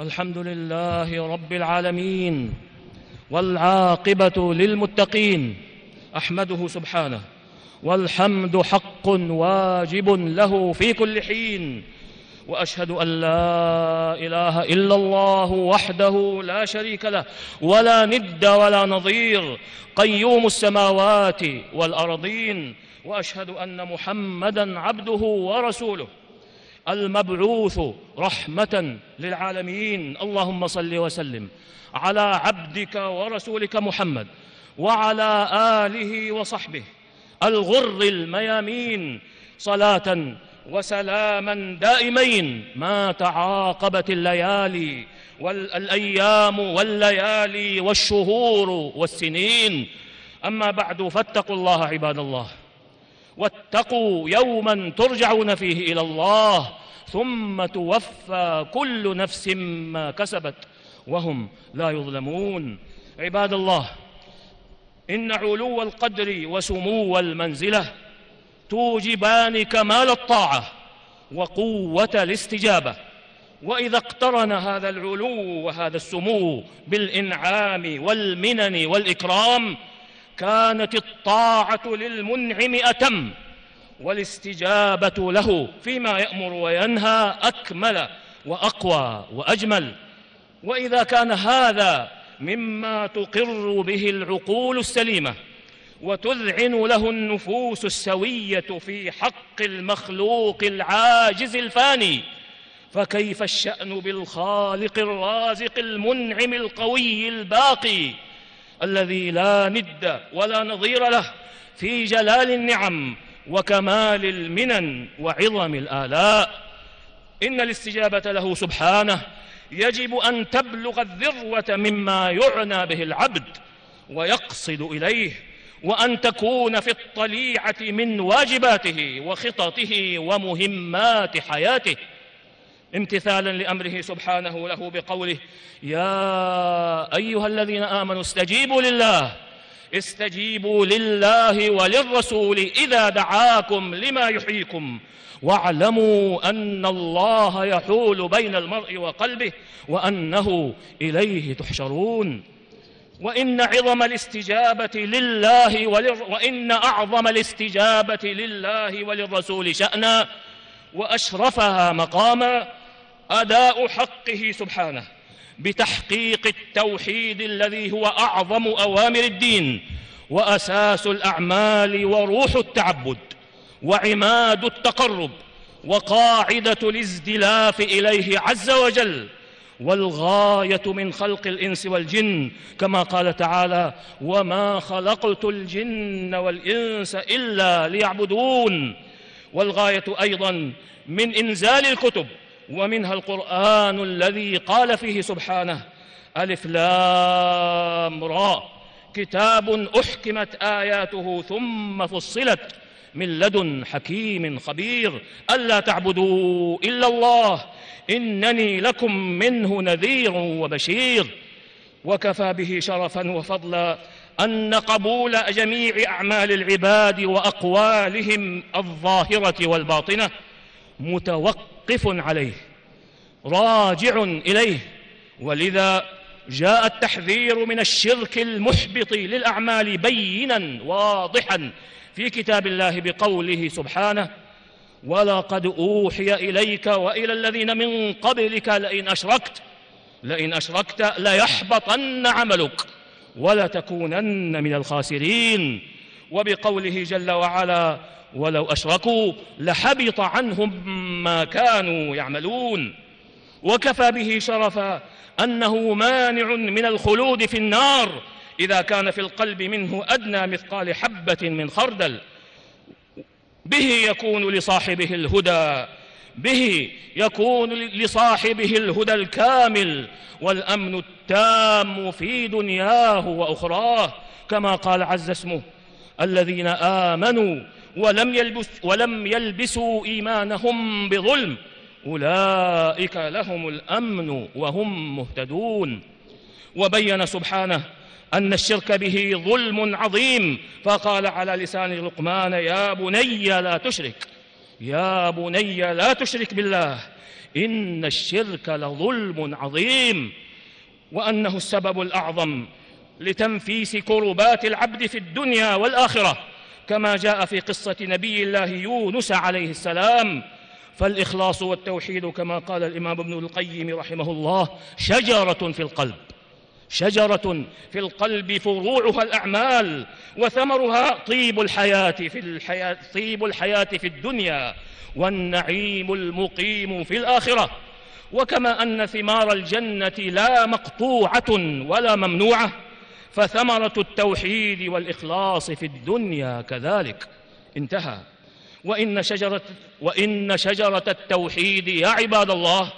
الحمد لله رب العالمين والعاقبة للمتقين أحمده سبحانه والحمد حق واجب له في كل حين وأشهد أن لا إله إلا الله وحده لا شريك له ولا ند ولا نظير قيوم السماوات والأرضين وأشهد أن محمدا عبده ورسوله المبعوث رحمة للعالمين. اللهم صل وسلم على عبدك ورسولك محمد وعلى آله وصحبه الغر الميامين. صلاة وسلاما دائمين. ما تعاقبت الليالي والأيام والليالي والشهور والسنين. أما بعد فاتقوا الله عباد الله. واتقوا يوما ترجعون فيه إلى الله ثم توفى كل نفس ما كسبت وهم لا يظلمون. عباد الله إن علو القدر وسمو المنزلة توجبان كمال الطاعة وقوة الاستجابة. وإذا اقترن هذا العلو وهذا السمو بالإنعام والمنن والإكرام كانت الطاعة للمنعم أتم والاستجابة له فيما يأمر وينهى أكمل وأقوى وأجمل. وإذا كان هذا مما تقر به العقول السليمة وتذعن له النفوس السوية في حق المخلوق العاجز الفاني فكيف الشأن بالخالق الرازق المنعم القوي الباقي؟ الذي لا ند ولا نظير له في جلال النعم وكمال المنن وعظم الآلاء. إن الاستجابة له سبحانه. يجب أن تبلغ الذروة مما يعنى به العبد ويقصد إليه وأن تكون في الطليعة من واجباته وخططه ومهمات حياته. امتثالا لأمره سبحانه له بقوله يا أيها الذين آمنوا استجيبوا لله استجيبوا لله وللرسول إذا دعاكم لما يحييكم واعلموا أن الله يحول بين المرء وقلبه وأنه إليه تحشرون. وإن عظم الاستجابة لله وإن أعظم الاستجابة لله وللرسول شأنا وأشرفها مقاما أداء حقه سبحانه بتحقيق التوحيد الذي هو أعظم أوامر الدين وأساس الأعمال وروح التعبد وعماد التقرب وقاعدة الازدلاف إليه عز وجل والغاية من خلق الإنس والجن كما قال تعالى وما خلقت الجن والإنس إلا ليعبدون والغاية أيضا من إنزال الكتب ومنها القرآن الذي قال فيه سبحانه ألف لام را. كتاب أحكمت آياته ثم فصلت من لدن حكيم خبير. ألا تعبدوا إلا الله إنني لكم منه نذير وبشير. وكفى به شرفا وفضلا أن قبول جميع أعمال العباد وأقوالهم الظاهرة والباطنة متوقف عليه راجع إليه. ولذا جاء التحذير من الشرك المحبط للأعمال بينا واضحا في كتاب الله بقوله سبحانه ولقد أوحي إليك وإلى الذين من قبلك لئن أشركت لئن أشركت ليحبطن عملك ولتكونن من الخاسرين. وبقوله جل وعلا ولو أشركوا لحبط عنهم ما كانوا يعملون. وكفى به شرفا أنه مانع من الخلود في النار إذا كان في القلب منه أدنى مثقال حبة من خردل. به يكون لصاحبه الهدى به يكون لصاحبه الهدى الكامل. والأمن التام في دنياه وأخراه كما قال عز اسمه الذين آمنوا ولم يلبس ولم يلبسوا إيمانهم بظلم. أولئك لهم الأمن وهم مهتدون. وبين سبحانه أن الشرك به ظلم عظيم. فقال على لسان لقمان يا بني لا تشرك. يا بني لا تشرك بالله. إن الشرك لظلم عظيم. وأنه السبب الأعظم لتنفيس كربات العبد في الدنيا والآخرة. كما جاء في قصة نبي الله يونس عليه السلام. فالإخلاص والتوحيد كما قال الإمام ابن القيم رحمه الله شجرة في القلب. شجرة في القلب فروعها الأعمال وثمرها طيب الحياة في الحياة طيب الحياة في الدنيا والنعيم المقيم في الآخرة. وكما أن ثمار الجنة لا مقطوعة ولا ممنوعة فثمرة التوحيد والإخلاص في الدنيا كذلك. انتهى. وإن شجرة, وإن شجرة التوحيد يا عباد الله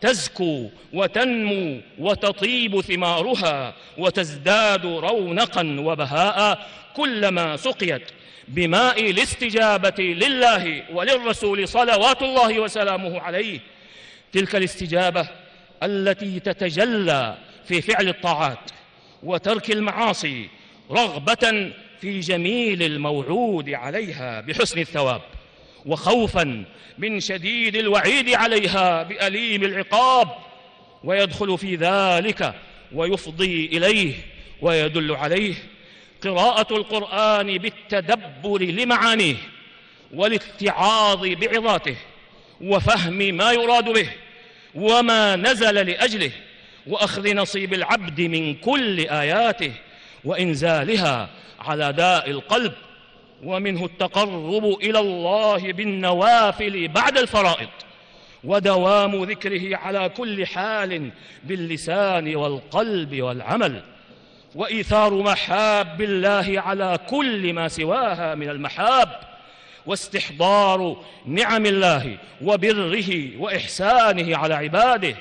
تزكو وتنمو وتطيب ثمارها وتزداد رونقا وبهاء كلما سقيت بماء الاستجابة لله وللرسول صلوات الله وسلامه عليه. تلك الاستجابة التي تتجلى في فعل الطاعات. وترك المعاصي رغبة في جميل الموعود عليها بحسن الثواب وخوفا من شديد الوعيد عليها بأليم العقاب ويدخل في ذلك ويفضي إليه ويدل عليه قراءة القرآن بالتدبر لمعانيه والاتعاظ بعظاته وفهم ما يراد به وما نزل لأجله. وأخذ نصيب العبد من كل آياته وإنزالها على داء القلب ومنه التقرب إلى الله بالنوافل بعد الفرائض ودوام ذكره على كل حال باللسان والقلب والعمل وإيثار محاب الله على كل ما سواها من المحاب واستحضار نعم الله وبره وإحسانه على عباده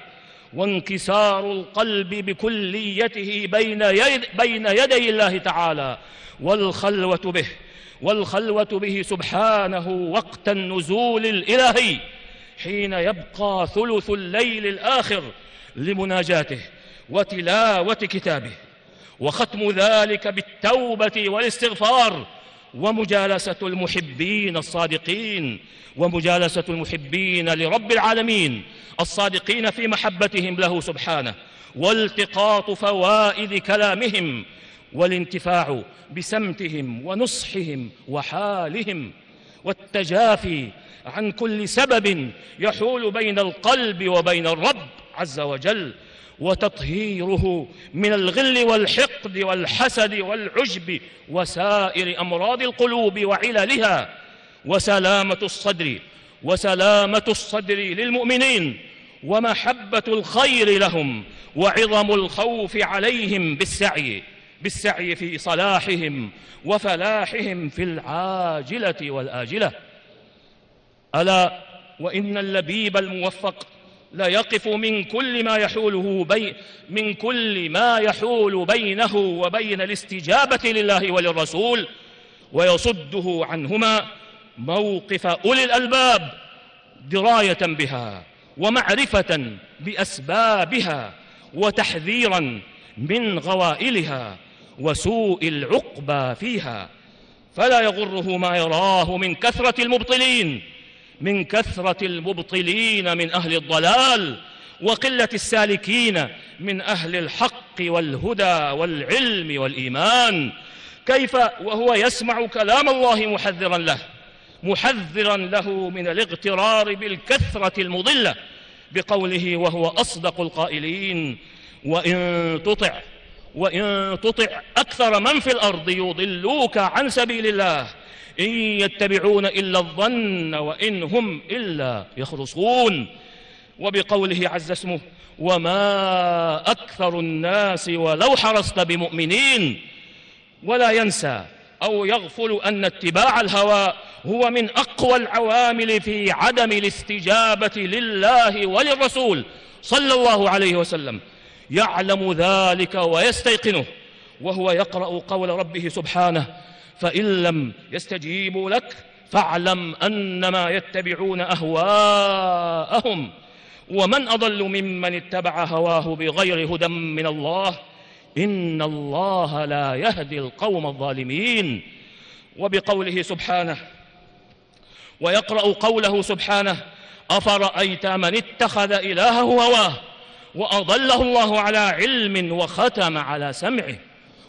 وانكسار القلب بكليته بين, يد بين يدي الله تعالى والخلوة به والخلوة به سبحانه وقت النزول الإلهي حين يبقى ثلث الليل الآخر لمناجاته وتلاوة كتابه وختم ذلك بالتوبة والاستغفار ومجالسة المحبين الصادقين ومجالسة المحبين لرب العالمين الصادقين في محبتهم له سبحانه والتقاط فوائد كلامهم والانتفاع بسمتهم ونصحهم وحالهم والتجافي عن كل سبب يحول بين القلب وبين الرب عز وجل. وتطهيره من الغل والحقد والحسد والعجب وسائر أمراض القلوب وعللها. وسلامة الصدر وسلامة الصدر للمؤمنين ومحبة الخير لهم وعظم الخوف عليهم بالسعي بالسعي في صلاحهم وفلاحهم في العاجلة والآجلة. ألا وإن اللبيب الموفق لا يقف من كل ما يحوله بي من كل ما يحول بينه وبين الاستجابة لله وللرسول ويصده عنهما موقف أولي الألباب دراية بها ومعرفة بأسبابها وتحذيرا من غوائلها وسوء العقبى فيها فلا يغره ما يراه من كثرة المبطلين من كثرة المبطلين من أهل الضلال وقلة السالكين من أهل الحق والهدى والعلم والإيمان. كيف وهو يسمع كلام الله محذرا له محذرا له من الاغترار بالكثرة المضلة بقوله وهو أصدق القائلين وإن تطع وإن تطع أكثر من في الأرض يضلوك عن سبيل الله إن يتبعون إلا الظن وإن هم إلا يخرصون. وبقوله عز اسمه وما أكثر الناس ولو حرصت بمؤمنين. ولا ينسى أو يغفل أن اتباع الهوى هو من أقوى العوامل في عدم الاستجابة لله وللرسول صلى الله عليه وسلم. يعلم ذلك ويستيقنه. وهو يقرأ قول ربه سبحانه. فإن لم يستجيبوا لك فاعلم أنما يتبعون أهواءهم. ومن أضل ممن اتبع هواه بغير هدى من الله؟ إن الله لا يهدي القوم الظالمين. وبقوله سبحانه ويقرأ قوله سبحانه أفرأيت من اتخذ إلهه هواه وأضله الله على علم وختم على سمعه؟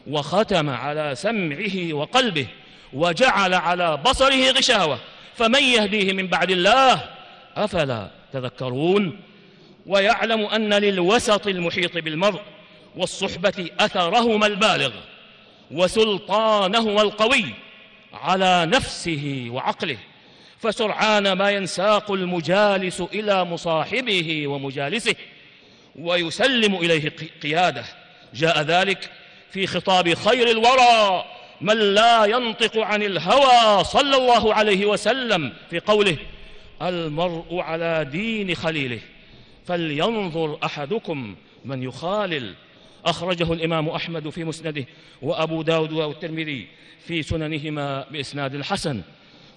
وختم على سمعه وقلبه وجعل على بصره غشاوة. فمن يهديه من بعد الله أفلا تذكرون؟ ويعلم أن للوسط المحيط بالمرء والصحبة أثرهما البالغ وسلطانهما القوي على نفسه وعقله. فسرعان ما ينساق المجالس إلى مصاحبه ومجالسه ويسلم إليه قيادة. جاء ذلك في خطاب خير الورى من لا ينطق عن الهوى صلى الله عليه وسلم في قوله المرء على دين خليله فلينظر أحدكم من يخالل. أخرجه الإمام أحمد في مسنده وأبو داود والترمذي في سننهما بإسناد حسن.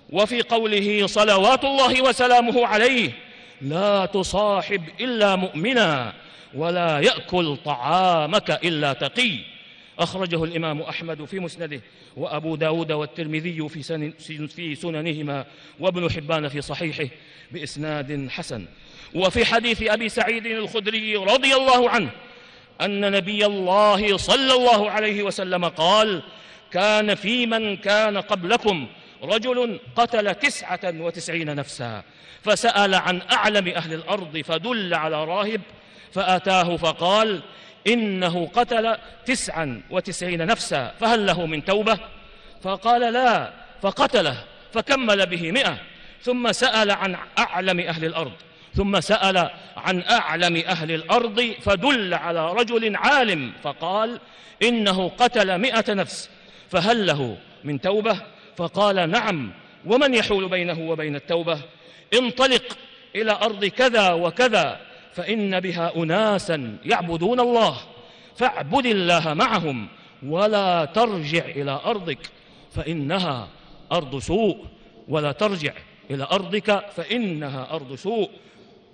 وفي قوله صلوات الله وسلامه عليه لا تصاحب إلا مؤمنا ولا يأكل طعامك إلا تقي. أخرجه الإمام أحمد في مسنده وأبو داود والترمذي في, في سننهما وابن حبان في صحيحه بإسناد حسن. وفي حديث أبي سعيد الخدري رضي الله عنه أن نبي الله صلى الله عليه وسلم قال كان في من كان قبلكم رجل قتل تسعة وتسعين نفسا فسأل عن أعلم أهل الأرض فدل على راهب فأتاه فقال إنه قتل تسعا وتسعين نفسا فهل له من توبة؟ فقال لا فقتله فكمل به مئة. ثم سأل عن أعلم أهل الأرض ثم سأل عن أعلم أهل الأرض فدل على رجل عالم فقال إنه قتل مئة نفس فهل له من توبة؟ فقال نعم. ومن يحول بينه وبين التوبة؟ انطلق إلى أرض كذا وكذا. فإن بها أناسا يعبدون الله. فاعبد الله معهم ولا ترجع إلى أرضك فإنها أرض سوء. ولا ترجع إلى أرضك فإنها أرض سوء.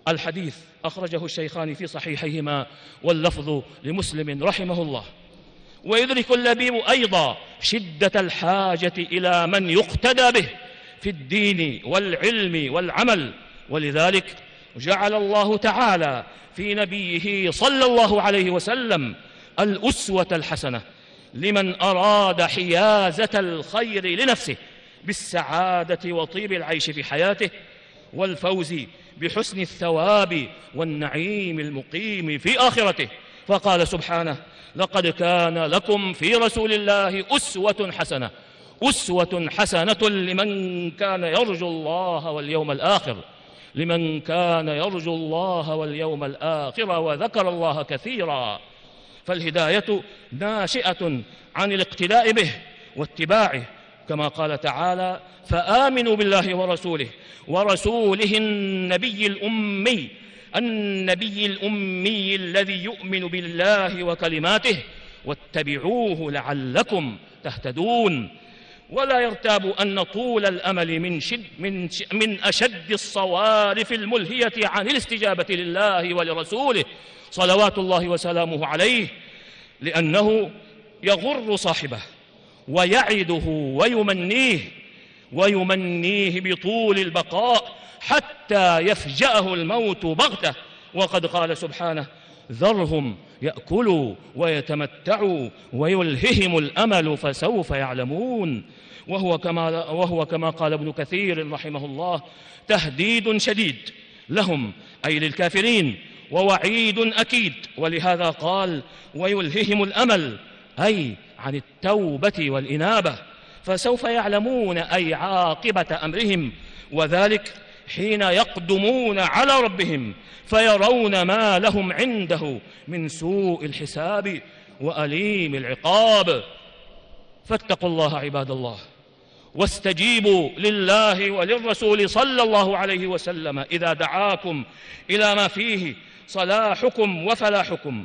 الحديث أخرجه الشيخان في صحيحيهما واللفظ لمسلم رحمه الله. ويدرك اللبيب أيضا شدة الحاجة إلى من يقتدى به في الدين والعلم والعمل. ولذلك جعل الله تعالى في نبيه صلى الله عليه وسلم الأسوة الحسنة لمن أراد حيازة الخير لنفسه بالسعادة وطيب العيش في حياته والفوز بحسن الثواب والنعيم المقيم في آخرته. فقال سبحانه لقد كان لكم في رسول الله أسوة حسنة أسوة حسنة لمن كان يرجو الله واليوم الآخر. لمن كان يرجو الله واليوم الآخر وذكر الله كثيرا. فالهداية ناشئة عن الاقتداء به واتباعه كما قال تعالى فآمنوا بالله ورسوله ورسوله النبي الأمي النبي الأمي الذي يؤمن بالله وكلماته واتبعوه لعلكم تهتدون. ولا يرتاب أن طول الأمل من, شد من, من أشد الصوارف الملهية عن الاستجابة لله ولرسوله. صلوات الله وسلامه عليه لأنه يغر صاحبه ويعده ويمنيه ويمنيه بطول البقاء حتى يفجأه الموت بغتة. وقد قال سبحانه ذرهم يأكلوا ويتمتعوا ويلههم الأمل فسوف يعلمون. وهو كما, وهو كما قال ابن كثير رحمه الله تهديد شديد لهم أي للكافرين ووعيد أكيد. ولهذا قال ويلههم الأمل أي عن التوبة والإنابة فسوف يعلمون أي عاقبة أمرهم. وذلك حين يقدمون على ربهم فيرون ما لهم عنده من سوء الحساب وأليم العقاب. فاتقوا الله عباد الله واستجيبوا لله وللرسول صلى الله عليه وسلم إذا دعاكم إلى ما فيه صلاحكم وفلاحكم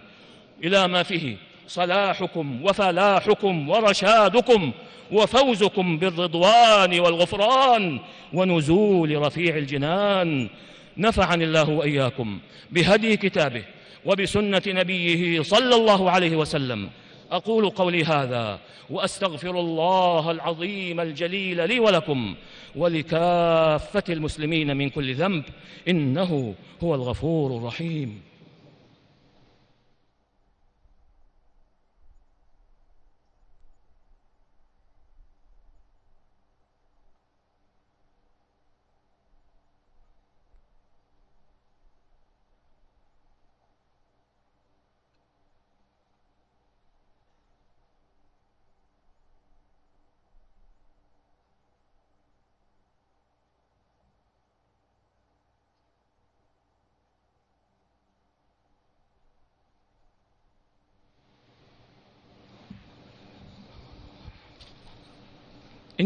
إلى ما فيه صلاحكم وفلاحكم ورشادكم. وفوزكم بالرضوان والغفران ونزول رفيع الجنان. نفعني الله وإياكم بهدي كتابه وبسنة نبيه صلى الله عليه وسلم. أقول قولي هذا وأستغفر الله العظيم الجليل لي ولكم ولكافة المسلمين من كل ذنب إنه هو الغفور الرحيم.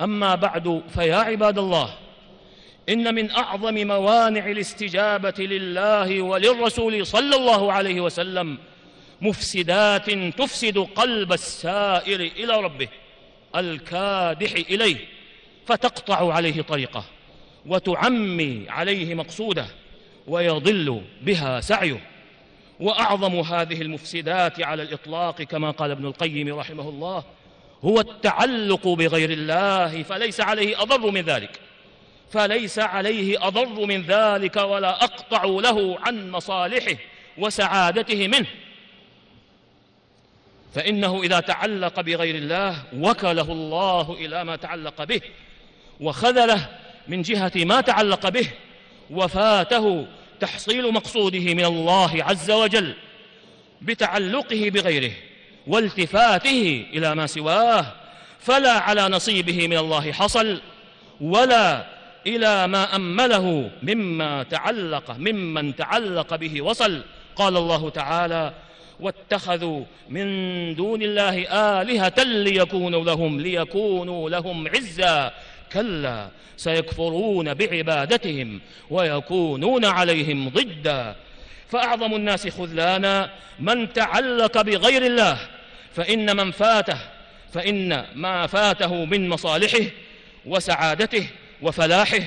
أما بعد فيا عباد الله إن من أعظم موانع الاستجابة لله وللرسول صلى الله عليه وسلم مفسدات تفسد قلب السائر إلى ربه الكادح إليه فتقطع عليه طريقه وتعمي عليه مقصوده ويضل بها سعيه. وأعظم هذه المفسدات على الإطلاق كما قال ابن القيم رحمه الله هو التعلق بغير الله فليس عليه أضر من ذلك. فليس عليه أضر من ذلك ولا أقطع له عن مصالحه وسعادته منه. فإنه إذا تعلق بغير الله وكله الله إلى ما تعلق به وخذله من جهة ما تعلق به وفاته تحصيل مقصوده من الله عز وجل بتعلقه بغيره. والتفاته إلى ما سواه فلا على نصيبه من الله حصل ولا إلى ما أمله مما تعلق ممن تعلق به وصل. قال الله تعالى واتخذوا من دون الله آلهة ليكونوا لهم ليكونوا لهم عزا كلا سيكفرون بعبادتهم ويكونون عليهم ضدا. فأعظم الناس خذلانا من تعلق بغير الله فإن من فاته فإن ما فاته من مصالحه وسعادته وفلاحه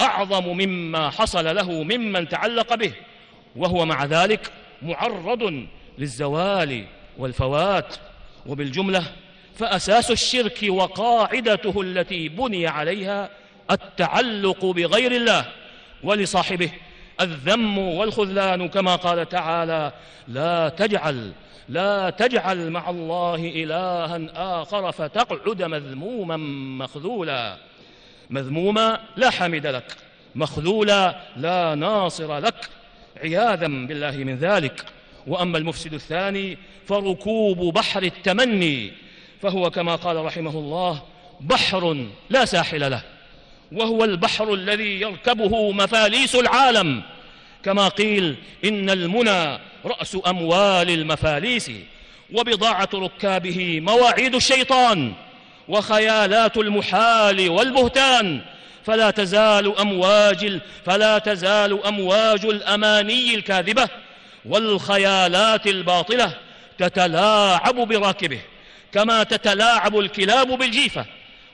أعظم مما حصل له ممن تعلق به وهو مع ذلك معرض للزوال والفوات. وبالجملة فأساس الشرك وقاعدته التي بني عليها التعلق بغير الله ولصاحبه الذم والخذلان كما قال تعالى لا تجعل لا تجعل مع الله إلها آخر فتقعد مذموما مخذولا. مذموما لا حمد لك مخذولا لا ناصر لك. عياذا بالله من ذلك. وأما المفسد الثاني فركوب بحر التمني فهو كما قال رحمه الله بحر لا ساحل له. وهو البحر الذي يركبه مفاليس العالم. كما قيل إن المنى رأس أموال المفاليس وبضاعة ركابه مواعيد الشيطان وخيالات المحال والبهتان. فلا تزال أمواج فلا تزال أمواج الأماني الكاذبة والخيالات الباطلة تتلاعب براكبه كما تتلاعب الكلاب بالجيفة.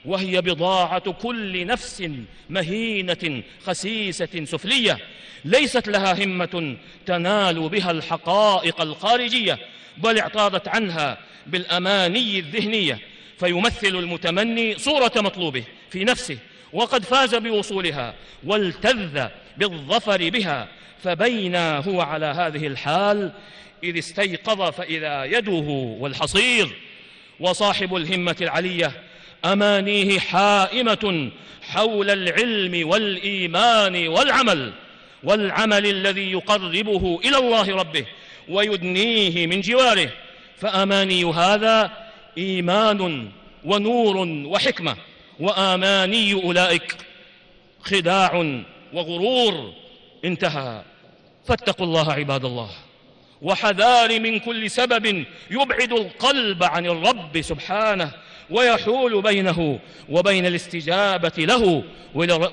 وهي بضاعة كل نفس مهينة خسيسة سفلية ليست لها همة تنال بها الحقائق الخارجية بل اعتاضت عنها بالأماني الذهنية فيمثل المتمني صورة مطلوبه في نفسه وقد فاز بوصولها والتذ بالظفر بها فبينا هو على هذه الحال إذ استيقظ فإذا يده والحصير وصاحب الهمة العلية أمانيه حائمة حول العلم والإيمان والعمل والعمل الذي يقربه إلى الله ربه ويدنيه من جواره. فأماني هذا إيمان ونور وحكمة وآماني أولئك خداع وغرور. انتهى. فاتقوا الله عباد الله. وحذار من كل سبب يبعد القلب عن الرب سبحانه. ويحول بينه وبين الاستجابة له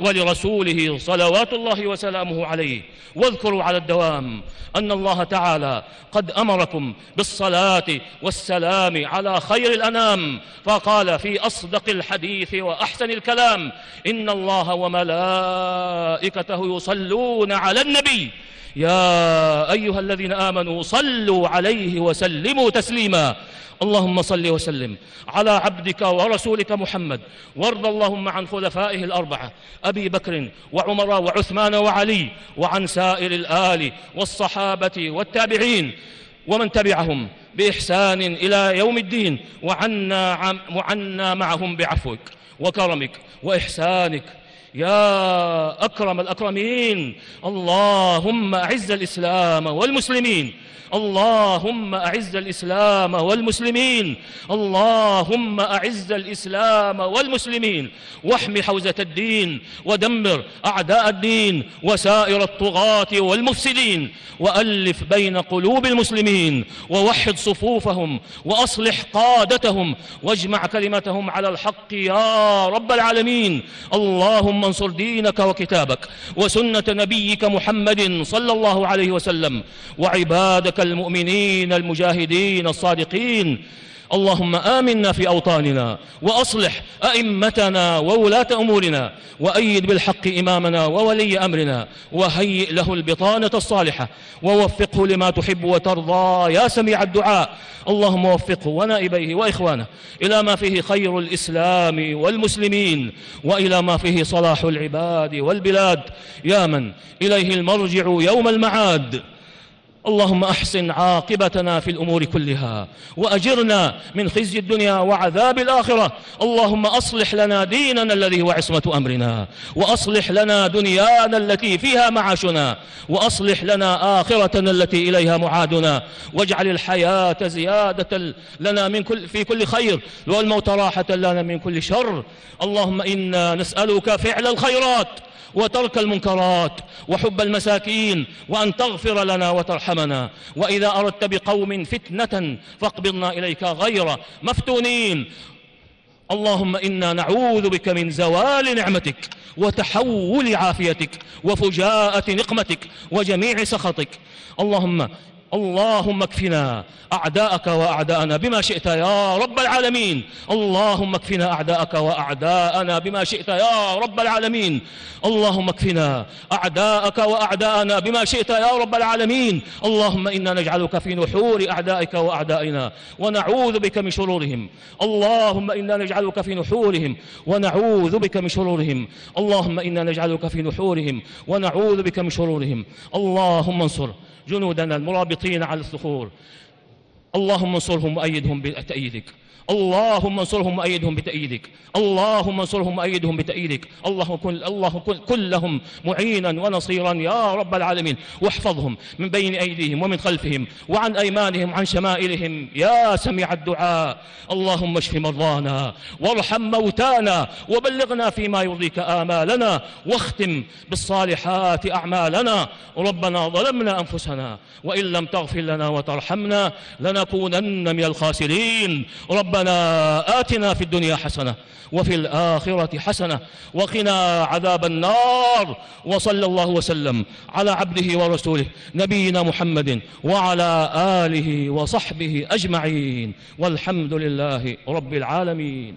ولرسوله صلوات الله وسلامه عليه. واذكروا على الدوام أن الله تعالى قد أمركم بالصلاة والسلام على خير الأنام. فقال في أصدق الحديث وأحسن الكلام إن الله وملائكته يصلون على النبي. يا أيها الذين آمنوا صلوا عليه وسلموا تسليما. اللهم صل وسلم على عبدك ورسولك محمد. وارض اللهم عن خلفائه الأربعة أبي بكر وعمر وعثمان وعلي وعن سائر الآل والصحابة والتابعين ومن تبعهم بإحسان إلى يوم الدين وعنا, معهم بعفوك وكرمك وإحسانك. يا أكرم الأكرمين اللهم أعز الإسلام والمسلمين اللهم أعز الإسلام والمسلمين اللهم أعز الإسلام والمسلمين. واحم حوزة الدين ودمر أعداء الدين وسائر الطغاة والمفسدين وألف بين قلوب المسلمين ووحد صفوفهم وأصلح قادتهم واجمع كلمتهم على الحق يا رب العالمين. اللهم انصر دينك وكتابك وسنة نبيك محمد صلى الله عليه وسلم وعبادك المؤمنين المجاهدين الصادقين اللهم آمنا في أوطاننا وأصلح أئمتنا وولاة أمورنا وأيد بالحق إمامنا وولي أمرنا وهيئ له البطانة الصالحة ووفقه لما تحب وترضى يا سميع الدعاء. اللهم وفقه ونائبيه وإخوانه إلى ما فيه خير الإسلام والمسلمين وإلى ما فيه صلاح العباد والبلاد. يا من إليه المرجع يوم المعاد. اللهم أحسن عاقبتنا في الأمور كلها وأجرنا من خزي الدنيا وعذاب الآخرة. اللهم أصلح لنا ديننا الذي هو عصمة أمرنا. وأصلح لنا دنيانا التي فيها معاشنا. وأصلح لنا آخرتنا التي إليها معادنا. واجعل الحياة زيادة لنا من كل في كل خير. والموت راحة لنا من كل شر. اللهم إنا نسألك فعل الخيرات وترك المنكرات وحب المساكين وأن تغفر لنا وترحمنا. وإذا أردت بقوم فتنة فاقبضنا إليك غير مفتونين. اللهم إنا نعوذ بك من زوال نعمتك وتحول عافيتك وفجاءة نقمتك وجميع سخطك. اللهم اللهم اكفنا أعداءك وأعداءنا بما شئت يا رب العالمين. اللهم اكفنا أعداءك وأعداءنا بما شئت يا رب العالمين. اللهم اكفنا أعداءك وأعداءنا بما شئت يا رب العالمين. اللهم إنا نجعلك في نحور أعدائك وأعدائنا ونعوذ بك من شرورهم. اللهم إنا نجعلك في نحورهم ونعوذ بك من شرورهم. اللهم إنا نجعلك في نحورهم ونعوذ بك من شرورهم. اللهم انصر جنودنا المرابطين على الصخور. اللهم انصرهم وأيدهم بتأييدك. اللهم انصرهم وأيدهم بتأييدك. اللهم انصرهم وأيدهم بتأييدك. اللهم كن, الله كن, لهم معينا ونصيرا يا رب العالمين. واحفظهم من بين أيديهم ومن خلفهم وعن أيمانهم وعن شمائلهم. يا سميع الدعاء. اللهم اشف مرضانا وارحم موتانا وبلغنا فيما يرضيك آمالنا واختم بالصالحات أعمالنا. ربنا ظلمنا أنفسنا وإن لم تغفر لنا وترحمنا لنكونن من الخاسرين. ربنا ربنا آتنا في الدنيا حسنة وفي الآخرة حسنة وقنا عذاب النار وصلى الله وسلم على عبده ورسوله نبينا محمد وعلى آله وصحبه أجمعين والحمد لله رب العالمين